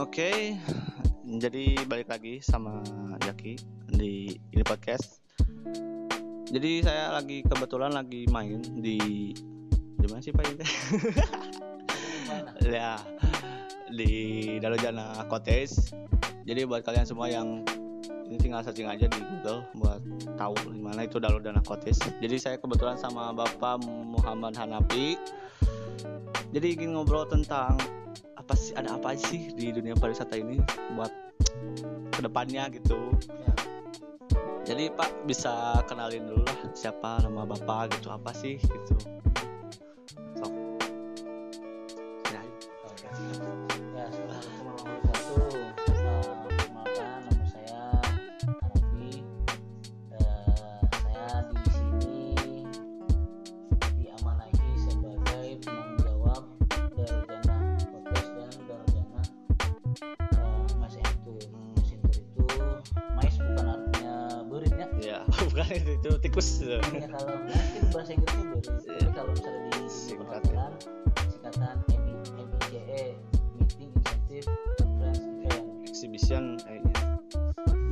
Oke, jadi balik lagi sama Jaki di ini podcast. Jadi saya lagi kebetulan lagi main di di mana sih Pak ini? ya di Dalojana Cottage. Jadi buat kalian semua yang ini tinggal searching aja di Google buat tahu di mana itu Dalojana Cottage. Jadi saya kebetulan sama Bapak Muhammad Hanafi. Jadi ingin ngobrol tentang apa sih ada apa sih di dunia pariwisata ini buat ke depannya gitu. Ya. jadi Pak bisa kenalin dulu lah siapa nama Bapak gitu apa sih gitu. Sok. Ya,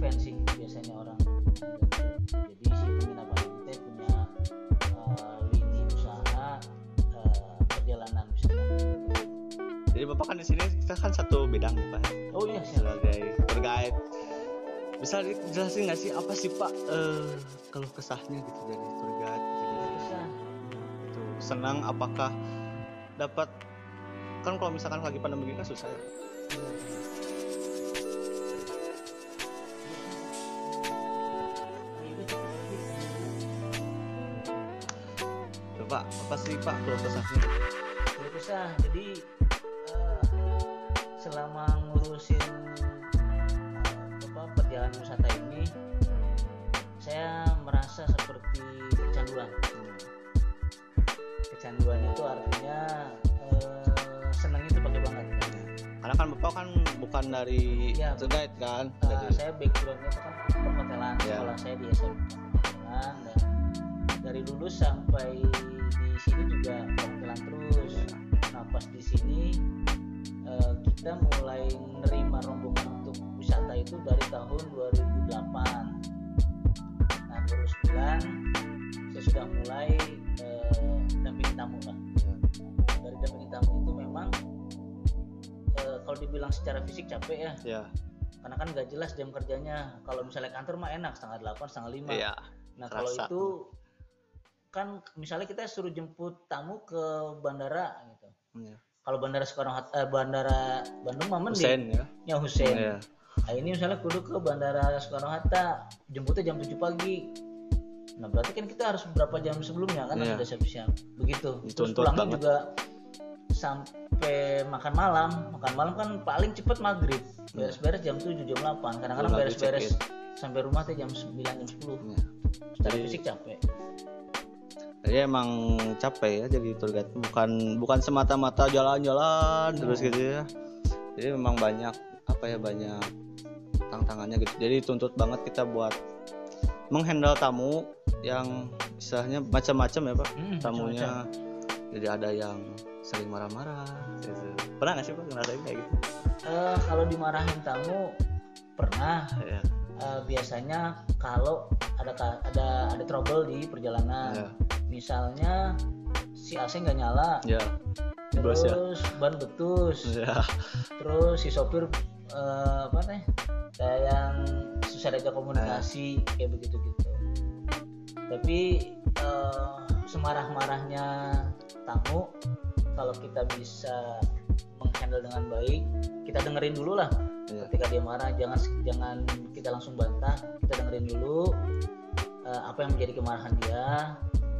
event sih biasanya orang. Jadi si penginapan kita punya eh, lini usaha eh, perjalanan wisata. Jadi Bapak kan di sini kita kan satu bidang nih Pak? Oh iya sebagai guide. Bisa dijelasin nggak sih apa sih Pak eh kalau kesahnya gitu jadi tour guide? Gitu. itu senang apakah dapat kan kalau misalkan lagi pandemi kan susah ya apa sih pak kalau kesahnya Tidak bisa jadi eh, selama ngurusin eh, apa perjalanan wisata ini saya merasa seperti kecanduan. Kecanduan itu artinya eh, senang itu pakai banget karena kan bapak kan bukan dari Iya, tour guide kan Eh, dari saya backgroundnya itu kan perhotelan Iya. sekolah saya di SMP perhotelan dan dari lulus sampai di sini juga perhotelan terus. Nah pas di sini eh, kita mulai menerima rombongan untuk wisata itu dari tahun 2008 nah 2009 saya sudah mulai eh, dampingi tamu lah dari dampingi tamu itu memang eh, kalau dibilang secara fisik capek ya. Ya karena kan nggak jelas jam kerjanya. Kalau misalnya kantor mah enak setengah delapan setengah lima. Iya nah kalau itu kan misalnya kita suruh jemput tamu ke bandara gitu. Iya. kalau bandara Hatta eh, bandara Bandung mah mending. Hussein ya? Ya Hussein. Iya. nah ini misalnya kudu ke bandara Soekarno Hatta jemputnya jam 7 pagi. Nah berarti kan kita harus beberapa jam sebelumnya kan Iya. harus udah siap-siap. Begitu. Terus Dituntut pulangnya banget. juga sampai makan malam. Makan malam kan paling cepet maghrib. Beres-beres jam 7 jam 8 kadang-kadang beres-beres sampai rumah teh jam 9 jam 10 Iya. secara Jadi- fisik capek Jadi emang capek ya jadi tour guide bukan bukan semata-mata jalan-jalan Iya. terus gitu ya. Jadi memang banyak apa ya banyak tantangannya gitu. Jadi tuntut banget kita buat menghandle tamu yang istilahnya macam-macam ya pak Hmm, tamunya. Jadi ada yang sering marah-marah. Gitu. Pernah nggak sih pak ngerasain kayak gitu? Eh, kalau dimarahin tamu pernah Ya. Eh, biasanya kalau ada ada ada trouble di perjalanan Ya. misalnya si AC nggak nyala Ya. Bos ya. terus ban betus Ya. terus si sopir eh, apa nih kayak yang susah diajak komunikasi kayak begitu gitu tapi eh, semarah-marahnya tamu kalau kita bisa menghandle dengan baik kita dengerin dulu lah Ya. ketika dia marah jangan jangan kita langsung bantah kita dengerin dulu eh, apa yang menjadi kemarahan dia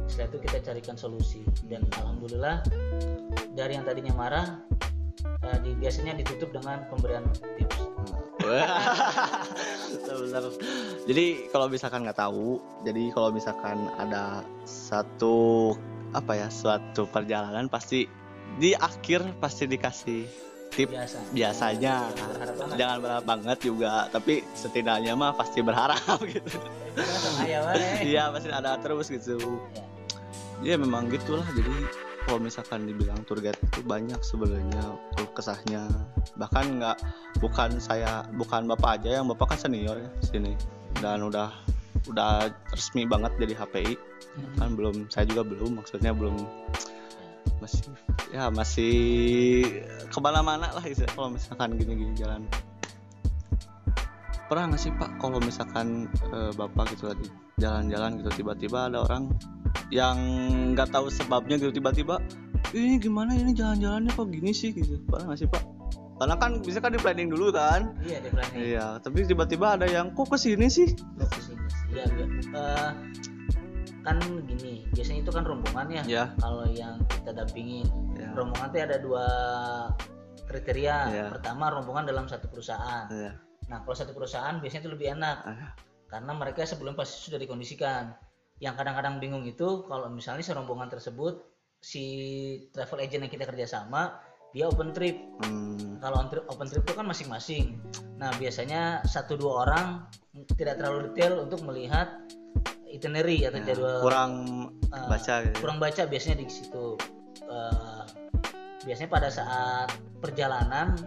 setelah itu kita carikan solusi dan alhamdulillah dari yang tadinya marah eh, di, biasanya ditutup dengan pemberian tips Benar. Jadi kalau misalkan nggak tahu, jadi kalau misalkan ada satu apa ya suatu perjalanan pasti di akhir pasti dikasih tip biasa biasanya. berharap Jangan berharap banget juga, tapi setidaknya mah pasti berharap gitu. Wae. Iya pasti ada terus gitu. Ya. Iya memang gitulah jadi kalau misalkan dibilang tour guide itu banyak sebenarnya kesahnya bahkan nggak bukan saya bukan bapak aja yang bapak kan senior ya di sini dan udah udah resmi banget jadi HPI kan belum saya juga belum maksudnya belum masih ya masih ke mana-mana lah kalau misalkan gini-gini jalan. Pernah nggak sih pak kalau misalkan eh, bapak gitu lagi jalan-jalan gitu tiba-tiba ada orang yang nggak tahu sebabnya gitu tiba-tiba ini gimana ini jalan-jalannya kok gini sih? gitu. Pernah nggak sih pak? Karena kan bisa kan di planning dulu kan? Iya di planning. Iya tapi tiba-tiba ada yang kok ke sini sih? Kok ke sini sih? Iya, iya. Eh, kan gini, biasanya itu kan rombongan ya. ya Kalau yang kita dampingin, ya rombongan itu ada dua kriteria. Iya. Pertama, rombongan dalam satu perusahaan. ya Nah, kalau satu perusahaan biasanya itu lebih enak Ah, karena mereka sebelum pasti sudah dikondisikan. Yang kadang-kadang bingung itu kalau misalnya serombongan tersebut si travel agent yang kita kerjasama dia open trip. hmm, Kalau open trip itu kan masing-masing. Nah, biasanya satu dua orang tidak terlalu detail untuk melihat itinerary atau ya, jadwal kurang eh, baca gitu kurang baca biasanya di situ. Eh, biasanya pada saat perjalanan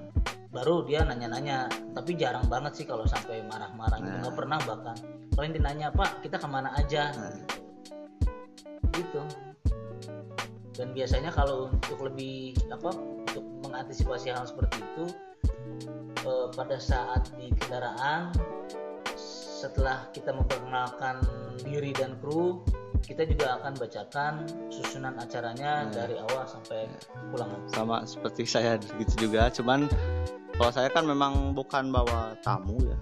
baru dia nanya-nanya, tapi jarang banget sih kalau sampai marah-marah gitu. Nah. Nggak pernah bahkan. Paling dinanya Pak, kita ke mana aja? Nah, gitu dan biasanya kalau untuk lebih apa untuk mengantisipasi hal seperti itu eh, pada saat di kendaraan setelah kita memperkenalkan diri dan kru kita juga akan bacakan susunan acaranya Hmm. dari awal sampai pulang. Sama seperti saya gitu juga cuman kalau saya kan memang bukan bawa tamu ya.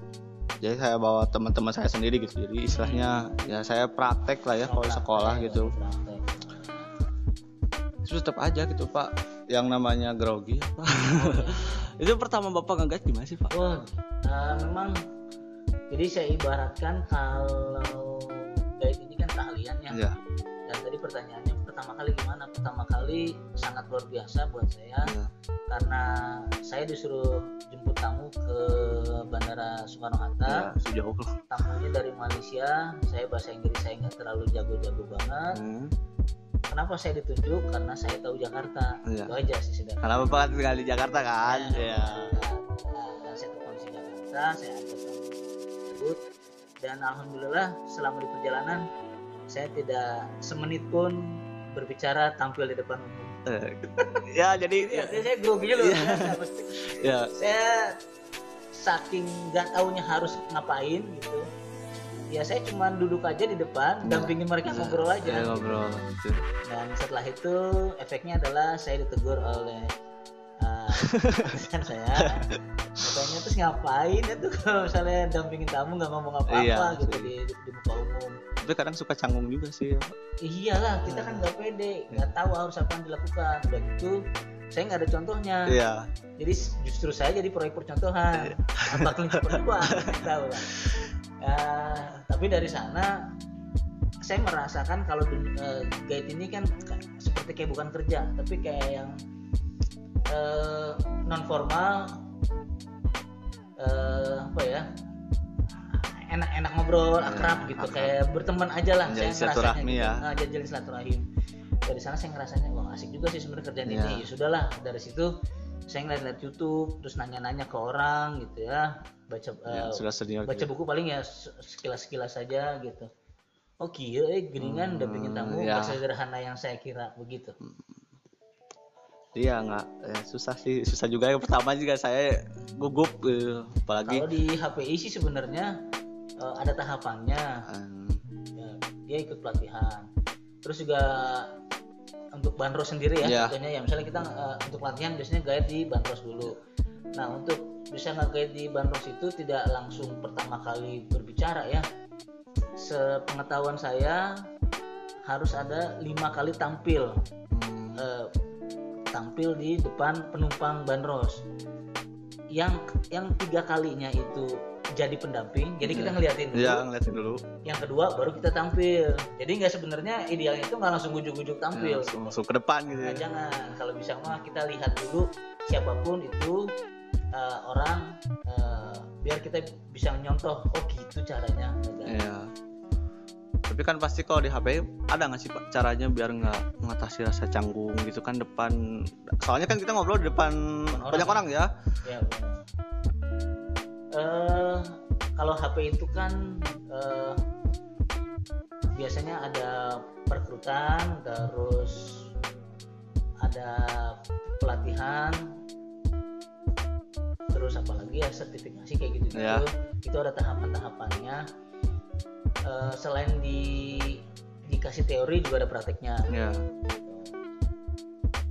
Jadi saya bawa teman-teman saya sendiri gitu jadi istilahnya ya saya praktek lah ya kalau sekolah gitu. Praktek. terus tetap aja gitu pak. Yang namanya grogi apa itu pertama bapak ngegas gimana sih pak? Oh, eh, memang jadi saya ibaratkan kalau guide ini kan keahlian ya. ya Dan tadi pertanyaannya pertama kali gimana? Pertama kali sangat luar biasa buat saya ya karena saya disuruh jemput tamu ke Bandara Soekarno ya Hatta. sejauh Tamunya dari Malaysia. Saya bahasa Inggris saya nggak terlalu jago-jago banget. hmm. Kenapa saya ditunjuk? Karena saya tahu Jakarta. Iya. Itu aja sih sudah. karena bapak tinggal di Jakarta kan ya Dan saya tahu kondisi Jakarta, saya ajak tersebut. Dan alhamdulillah selama di perjalanan saya tidak semenit pun berbicara tampil di depan umum. Eh, ya jadi Ya, saya grogi loh. Iya. ya saya saking nggak taunya harus ngapain gitu. Ya saya cuma duduk aja di depan, Iya. dampingin mereka ngobrol ya aja. ngobrol gitu. Dan setelah itu efeknya adalah saya ditegur oleh kan saya katanya terus ngapain itu kalau misalnya dampingin tamu nggak ngomong apa-apa Iya, gitu di, di, di muka umum. Tapi kadang suka canggung juga sih ya, iyalah kita kan nggak pede nggak tahu harus apa yang dilakukan. Udah gitu saya nggak ada contohnya. Iya. Jadi justru saya jadi proyek percontohan apa kelinci perempuan tahu lah. Ya, tapi dari sana saya merasakan kalau eh, guide ini kan ka- seperti kayak bukan kerja tapi kayak yang non formal apa ya enak-enak ngobrol Ya, akrab gitu akrab. kayak berteman aja lah Menjalin saya silaturahmi gitu. ya. Nah, jadi silaturahim dari sana saya ngerasanya wah asik juga sih sebenarnya kerjaan Ya. ini ya sudahlah dari situ saya ngeliat-liat YouTube terus nanya-nanya ke orang gitu ya baca Ya, eh, sudah senior baca gitu. buku paling ya se- sekilas-sekilas saja gitu oh iya eh geningan Hmm, dampingin tamu ya. sederhana yang saya kira begitu Iya nggak ya, susah sih susah juga. Yang pertama juga saya gugup gitu. apalagi kalau di HPI sih sebenarnya eh, ada tahapannya. Em, Ya, dia ikut pelatihan. Terus juga untuk bandros sendiri ya Iya. contohnya ya misalnya kita eh, untuk latihan biasanya guide di bandros dulu. Nah untuk bisa nge-guide di bandros itu tidak langsung pertama kali berbicara ya. Sepengetahuan saya harus ada lima kali tampil. Hmm, eh, tampil di depan penumpang bandros. Yang yang tiga kalinya itu jadi pendamping jadi kita Iya. ngeliatin dulu. Iya ngeliatin dulu. Yang kedua baru kita tampil. Jadi nggak sebenarnya idealnya itu nggak langsung ujuk-ujuk Ya, tampil langsung, langsung ke depan gitu Nah, ya. jangan. Kalau bisa mah kita lihat dulu siapa pun itu eh, orang eh, biar kita bisa nyontoh oh gitu caranya. Iya. Tapi kan pasti kalau di HP ada nggak sih pak caranya biar nggak mengatasi rasa canggung gitu kan depan soalnya kan kita ngobrol di depan orang. banyak orang ya ya. Eh, kalau HP itu kan eh, biasanya ada perekrutan terus ada pelatihan terus apalagi ya sertifikasi kayak gitu gitu Ya. itu ada tahapan-tahapannya Eh, selain di dikasih teori juga ada prakteknya ya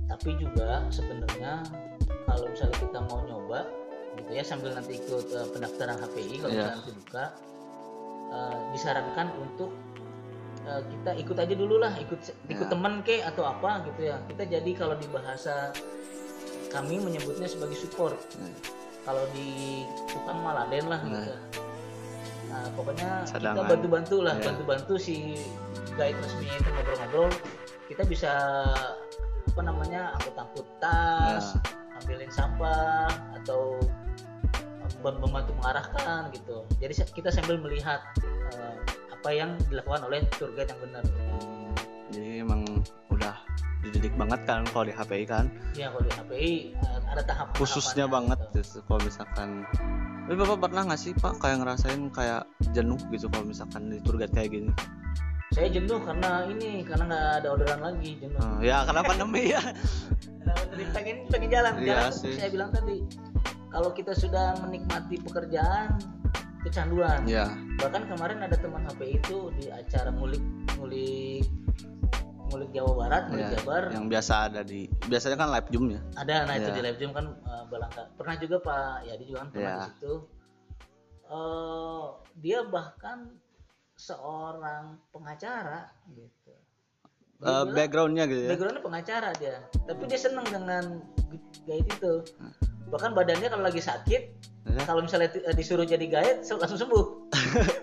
tapi juga sebenarnya kalau misalnya kita mau nyoba gitu ya sambil nanti ikut eh, pendaftaran HPI kalau misalnya nanti buka eh, disarankan untuk eh, kita ikut aja dulu lah ikut ikut Ya. teman ke atau apa gitu ya kita jadi kalau di bahasa kami menyebutnya sebagai support Ya. kalau di tukang maladen lah Nah. gitu nah pokoknya kita Cadangan. bantu-bantu lah Iya. bantu-bantu si guide resminya itu ngobrol-ngobrol kita bisa apa namanya angkut-angkut tas Nah. ambilin sampah atau mem- membantu mengarahkan gitu jadi kita sambil melihat eh, apa yang dilakukan oleh tour guide yang benar jadi emang udah dididik banget kan kalau di HPI kan ya kalau di HPI eh, ada tahap khususnya banget gitu, kalau misalkan tapi bapak pernah nggak sih pak kayak ngerasain kayak jenuh gitu kalau misalkan di tour guide kayak gini? Saya jenuh karena ini karena nggak ada orderan lagi jenuh. Eh, ya karena pandemi ya? Nah, pengen pengen jalan Iya jalan sih. saya bilang tadi. Kalau kita sudah menikmati pekerjaan kecanduan. Ya bahkan kemarin ada teman HP itu di acara ngulik ngulik ngulik Jawa Barat ngulik ya, Jabar. yang biasa ada di biasanya kan live zoom ya? Ada nah itu Iya. di live zoom kan eh, Balangka pernah juga Pak Yadi juga kan pernah Iya. di situ. Eh, dia bahkan seorang pengacara gitu. Dia Eh, bilang- backgroundnya gitu ya? Backgroundnya pengacara dia. Tapi dia seneng dengan guide itu. Bahkan badannya kalau lagi sakit Ya. kalau misalnya disuruh jadi se- langsung sembuh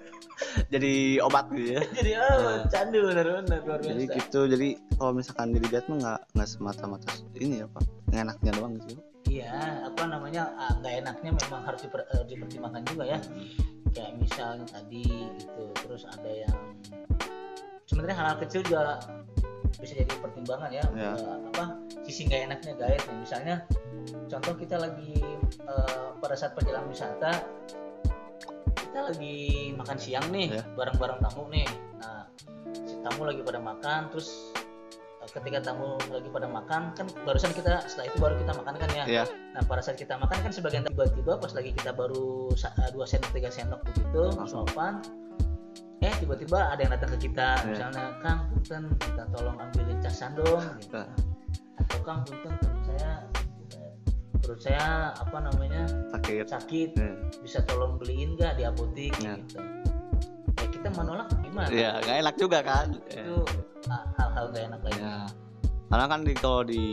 jadi obat gitu ya. Jadi ah candu benar-benar luar jadi biasa. gitu jadi kalau misalkan jadi guide mah nggak nggak semata-mata ini ya pak. Enaknya doang gitu. Iya apa namanya ah, nggak enaknya memang harus diper- eh, dipertimbangkan juga ya. Kayak misalnya tadi gitu terus ada yang sebenarnya hal-hal kecil juga bisa jadi pertimbangan ya, Ya. Eh, apa sisi nggak enaknya guide Nah, misalnya contoh kita lagi eh, pada saat perjalanan wisata kita lagi makan siang nih Ya. bareng-bareng tamu nih nah si tamu lagi pada makan terus eh, ketika tamu lagi pada makan kan barusan kita setelah itu baru kita makan kan ya ya Nah pada saat kita makan kan sebagian tiba-tiba pas lagi kita baru eh, dua sendok tiga sendok begitu Langsung. suapan, eh tiba-tiba ada yang datang ke kita, Iya. misalnya Kang Punten kita tolong ambilin casan dong, gitu. Nah. atau Kang Punten perut saya apa namanya sakit sakit, Ya. bisa tolong beliin nggak di apotik Iya. gitu. Ya kita menolak gimana? ya nggak enak juga kan Itu hal-hal gak enak lagi. Ya. Karena kan di kalau di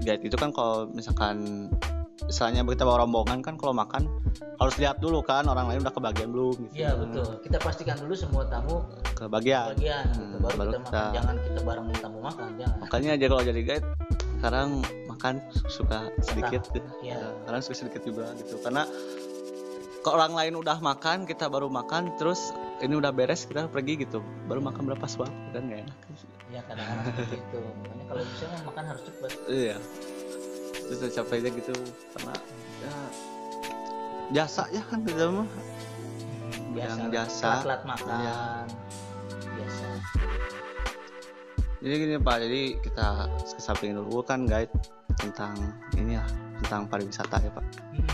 guide itu kan kalau misalkan misalnya kita bawa rombongan kan kalau makan harus lihat dulu kan orang lain udah kebagian belum gitu. Iya betul. Kita pastikan dulu semua tamu Kebagian. bagian, gitu. Hmm, baru, baru kita, makan. kita- Jangan kita bareng tamu makan, jangan. Makanya aja kalau jadi guide sekarang makan suka sedikit. Ya, Karena suka sedikit juga gitu. Karena kalau orang lain udah makan, kita baru makan terus ini udah beres kita pergi gitu. Baru makan berapa suap kan nggak enak. Ya kadang-kadang seperti itu. Makanya kalau bisa makan harus cepat. Iya. Terus capeknya gitu karena ya jasa ya kan kita mah Biasa. Yang jasa. Telat makan. Iya. Biasa. Jadi gini pak jadi kita kesampingin dulu kan guide tentang ini ya tentang pariwisata ya pak Hmm.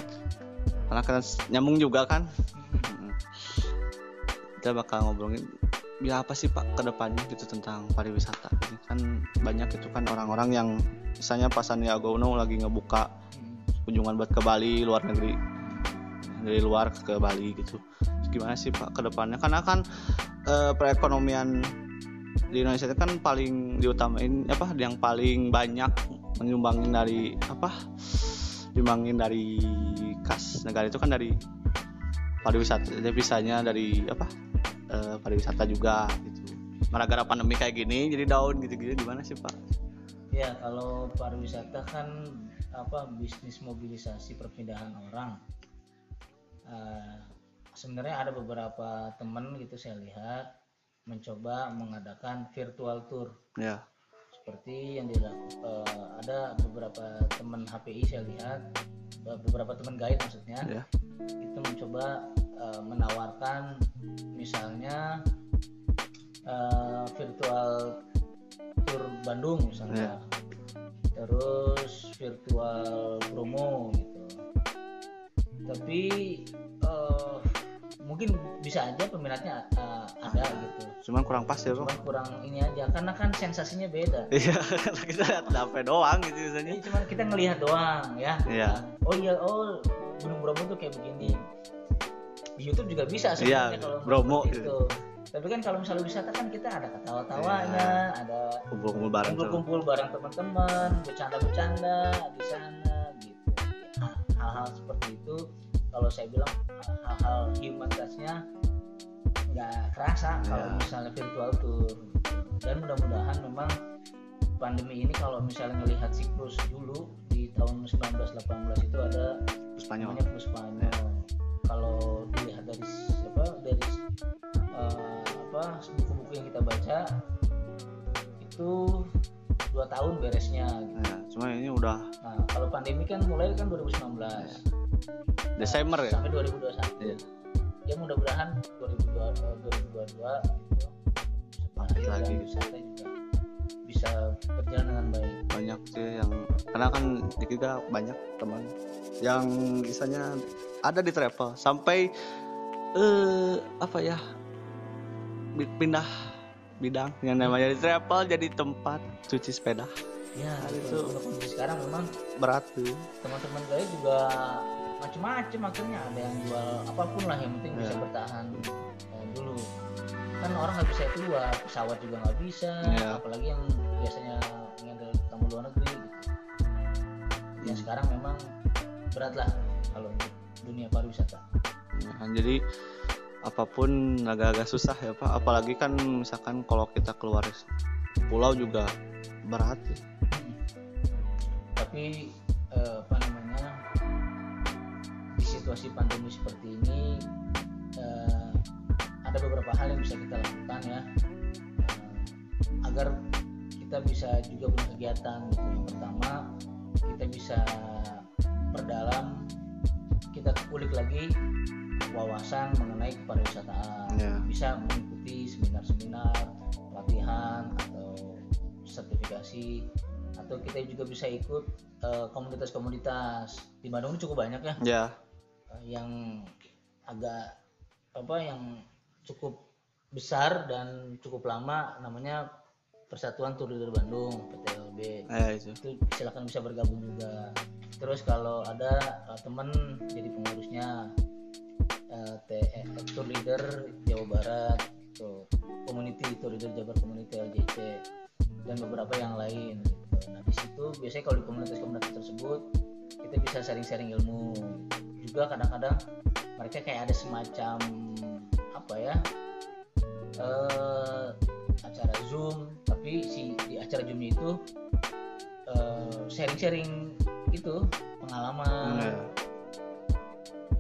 karena kan nyambung juga kan Hmm. Mm. kita bakal ngobrolin ya apa sih pak ke depannya gitu tentang pariwisata ini kan banyak itu kan orang-orang yang misalnya pas Sandiaga Uno lagi ngebuka Hmm. kunjungan buat ke Bali luar negeri dari luar ke Bali gitu gimana sih pak ke depannya karena kan eh, perekonomian di Indonesia itu kan paling diutamain apa yang paling banyak menyumbangin dari apa nyumbangin dari kas negara itu kan dari pariwisata devisanya dari apa eh, pariwisata juga gitu. Gara-gara pandemi kayak gini jadi daun gitu-gitu gimana sih pak? Ya kalau pariwisata kan apa bisnis mobilisasi perpindahan orang. Eh, sebenarnya ada beberapa teman gitu saya lihat mencoba mengadakan virtual tour. Ya. Seperti yang dilakukan ada beberapa teman HPI saya lihat eh, beberapa teman guide maksudnya ya. itu mencoba eh, menawarkan misalnya eh, virtual tour Bandung misalnya. Terus virtual promo gitu. Tapi eh, mungkin bisa aja peminatnya eh, ada gitu. Cuman kurang pas ya cuma bang kurang ini aja karena kan sensasinya beda. Iya kita lihat HP doang gitu biasanya. Ini cuma kita ngelihat doang ya. Iya. oh iya oh gunung bromo tuh kayak begini. Di YouTube juga bisa Iya, sebenarnya kalau Bromo seperti gitu. itu tapi kan kalau misalnya wisata kan kita ada ketawa-tawanya ada kumpul-kumpul bareng kumpul-kumpul bareng teman-teman bercanda-bercanda di sana gitu. Hal- hal-hal seperti itu kalau saya bilang hal-hal human touch-nya nggak kerasa kalau Iya. misalnya virtual tour dan mudah-mudahan memang pandemi ini kalau misalnya melihat siklus dulu di tahun 1918 itu ada Spanyol. namanya flu Spanyol. Kalau dilihat dari apa dari eh, apa buku-buku yang kita baca itu dua tahun beresnya. Gitu. ya, cuma ini udah nah kalau pandemi kan mulai kan 2019 Desember ya? Sampai 2021 Iya. ya mudah-mudahan 2022 eh, 2022 gitu lagi. wisata juga. Bisa berjalan dengan baik. Banyak sih yang karena kan di kita banyak teman yang misalnya ada di travel sampai eh apa ya pindah bidang yang namanya di travel jadi tempat cuci sepeda. Ya Nah, itu sekarang memang berat tuh teman-teman saya juga macam-macam akhirnya ada yang jual apa pun lah yang penting bisa Ya. bertahan eh, dulu kan orang nggak bisa keluar pesawat juga nggak bisa Ya. apalagi yang biasanya ngambil tamu luar negeri gitu. yang Hmm. sekarang memang berat lah kalau untuk dunia pariwisata Nah, jadi apa pun agak-agak susah ya pak apalagi kan misalkan kalau kita keluar pulau juga berat ya. tapi eh, apa namanya situasi pandemi seperti ini eh, ada beberapa hal yang bisa kita lakukan ya. Eh, agar kita bisa juga punya kegiatan. Gitu. yang pertama kita bisa perdalam kita kulik lagi wawasan mengenai kepariwisataan. Ya. bisa mengikuti seminar-seminar pelatihan atau sertifikasi atau kita juga bisa ikut eh, komunitas-komunitas. Di Bandung ini cukup banyak ya. Eh, yang agak apa yang cukup besar dan cukup lama namanya Persatuan Tour Leader Bandung PTLB eh itu itu silakan bisa bergabung juga. Terus kalau ada uh, teman jadi pengurusnya uh, T- eh, tour leader Jawa Barat tuh community tour leader Jabar community LJC dan beberapa yang lain gitu. nah di situ biasanya kalau di komunitas-komunitas tersebut kita bisa sharing-sharing ilmu juga kadang-kadang mereka kayak ada semacam apa ya eh acara zoom tapi si di acara zoomnya itu eh, sharing-sharing itu pengalaman. Ya.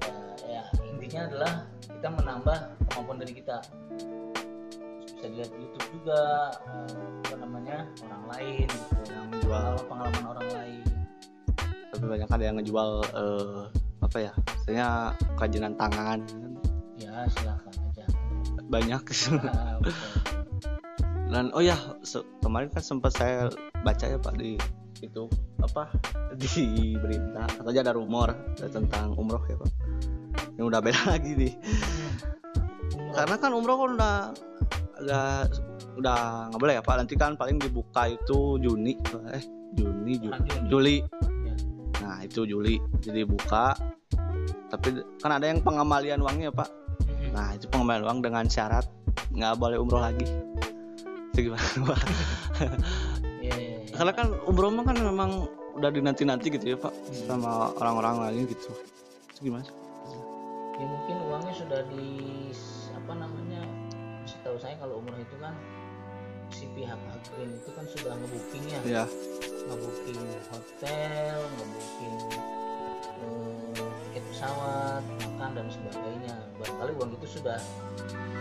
ya, ya, intinya adalah kita menambah kemampuan dari kita. Bisa dilihat di YouTube juga eh, apa namanya orang lain gitu yang jual pengalaman pengalaman orang lain. Tapi banyak ada yang ngejual eh, apa ya misalnya kerajinan tangan. Ya silahkan aja. Banyak. Nah, dan oh ya kemarin kan sempat saya baca ya pak di itu apa di berita katanya ada rumor tentang umroh ya pak. Yang udah beda lagi nih. Umroh. karena kan umroh kan udah agak udah nggak boleh ya pak. Nanti kan paling dibuka itu Juni eh Juni Ju-. Juli. Ya. nah itu Juli. Jadi buka tapi kan ada yang pengembalian uangnya pak. Mm-mm. nah itu pengembalian uang dengan syarat nggak boleh umroh lagi. Itu gimana pak? Iya, iya, iya. karena kan umroh kan memang udah dinanti-nanti gitu ya pak sama orang-orang lain gitu. Itu gimana ya mungkin uangnya sudah di apa namanya setahu saya kalau umroh itu kan si pihak agen itu kan sudah ngebooking ya. Ya ngebooking hotel ngebooking eh, tiket pesawat makan dan sebagainya. Barangkali uang itu sudah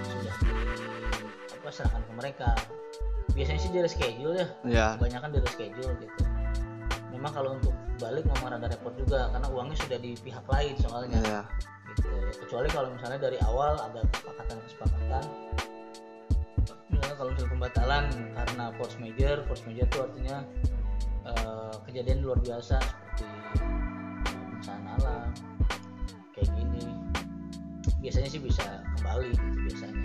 sudah di apa serahkan ke mereka. Biasanya sih di reschedule ya. Ya kebanyakan di reschedule gitu. Memang kalau untuk balik memang rada repot juga karena uangnya sudah di pihak lain soalnya. Ya gitu. Ya. kecuali kalau misalnya dari awal ada kesepakatan kesepakatan. Misalnya kalau misalnya pembatalan karena force major force major itu artinya eh, kejadian luar biasa biasanya sih bisa kembali gitu biasanya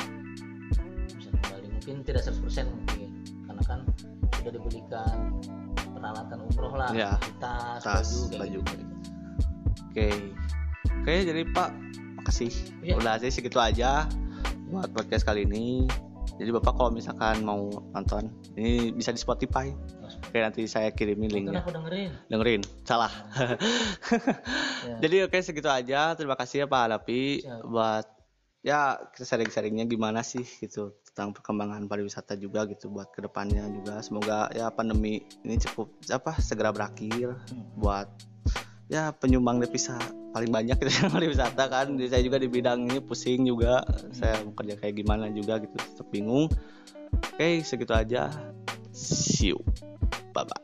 bisa kembali mungkin tidak 100% mungkin karena kan sudah diberikan peralatan umroh lah Ya. tas, Tas, baju baju. gitu. oke oke jadi pak makasih Iya. udah sih segitu aja buat podcast kali ini jadi bapak kalau misalkan mau nonton ini bisa di Spotify. Oke nanti saya kirimin linknya. aku dengerin. Dengerin. Salah. Ya. jadi oke segitu aja. Terima kasih ya Pak Hadapi Siap. buat ya kita sharing-sharingnya gimana sih gitu. Tentang perkembangan pariwisata juga gitu buat ke depannya juga. Semoga ya pandemi ini cukup apa segera berakhir Hmm. buat ya penyumbang devisa paling banyak gitu pariwisata kan. Jadi saya juga di bidang ini pusing juga. Saya kerja kayak gimana juga gitu tetap bingung. Oke segitu aja. See you. Bye bye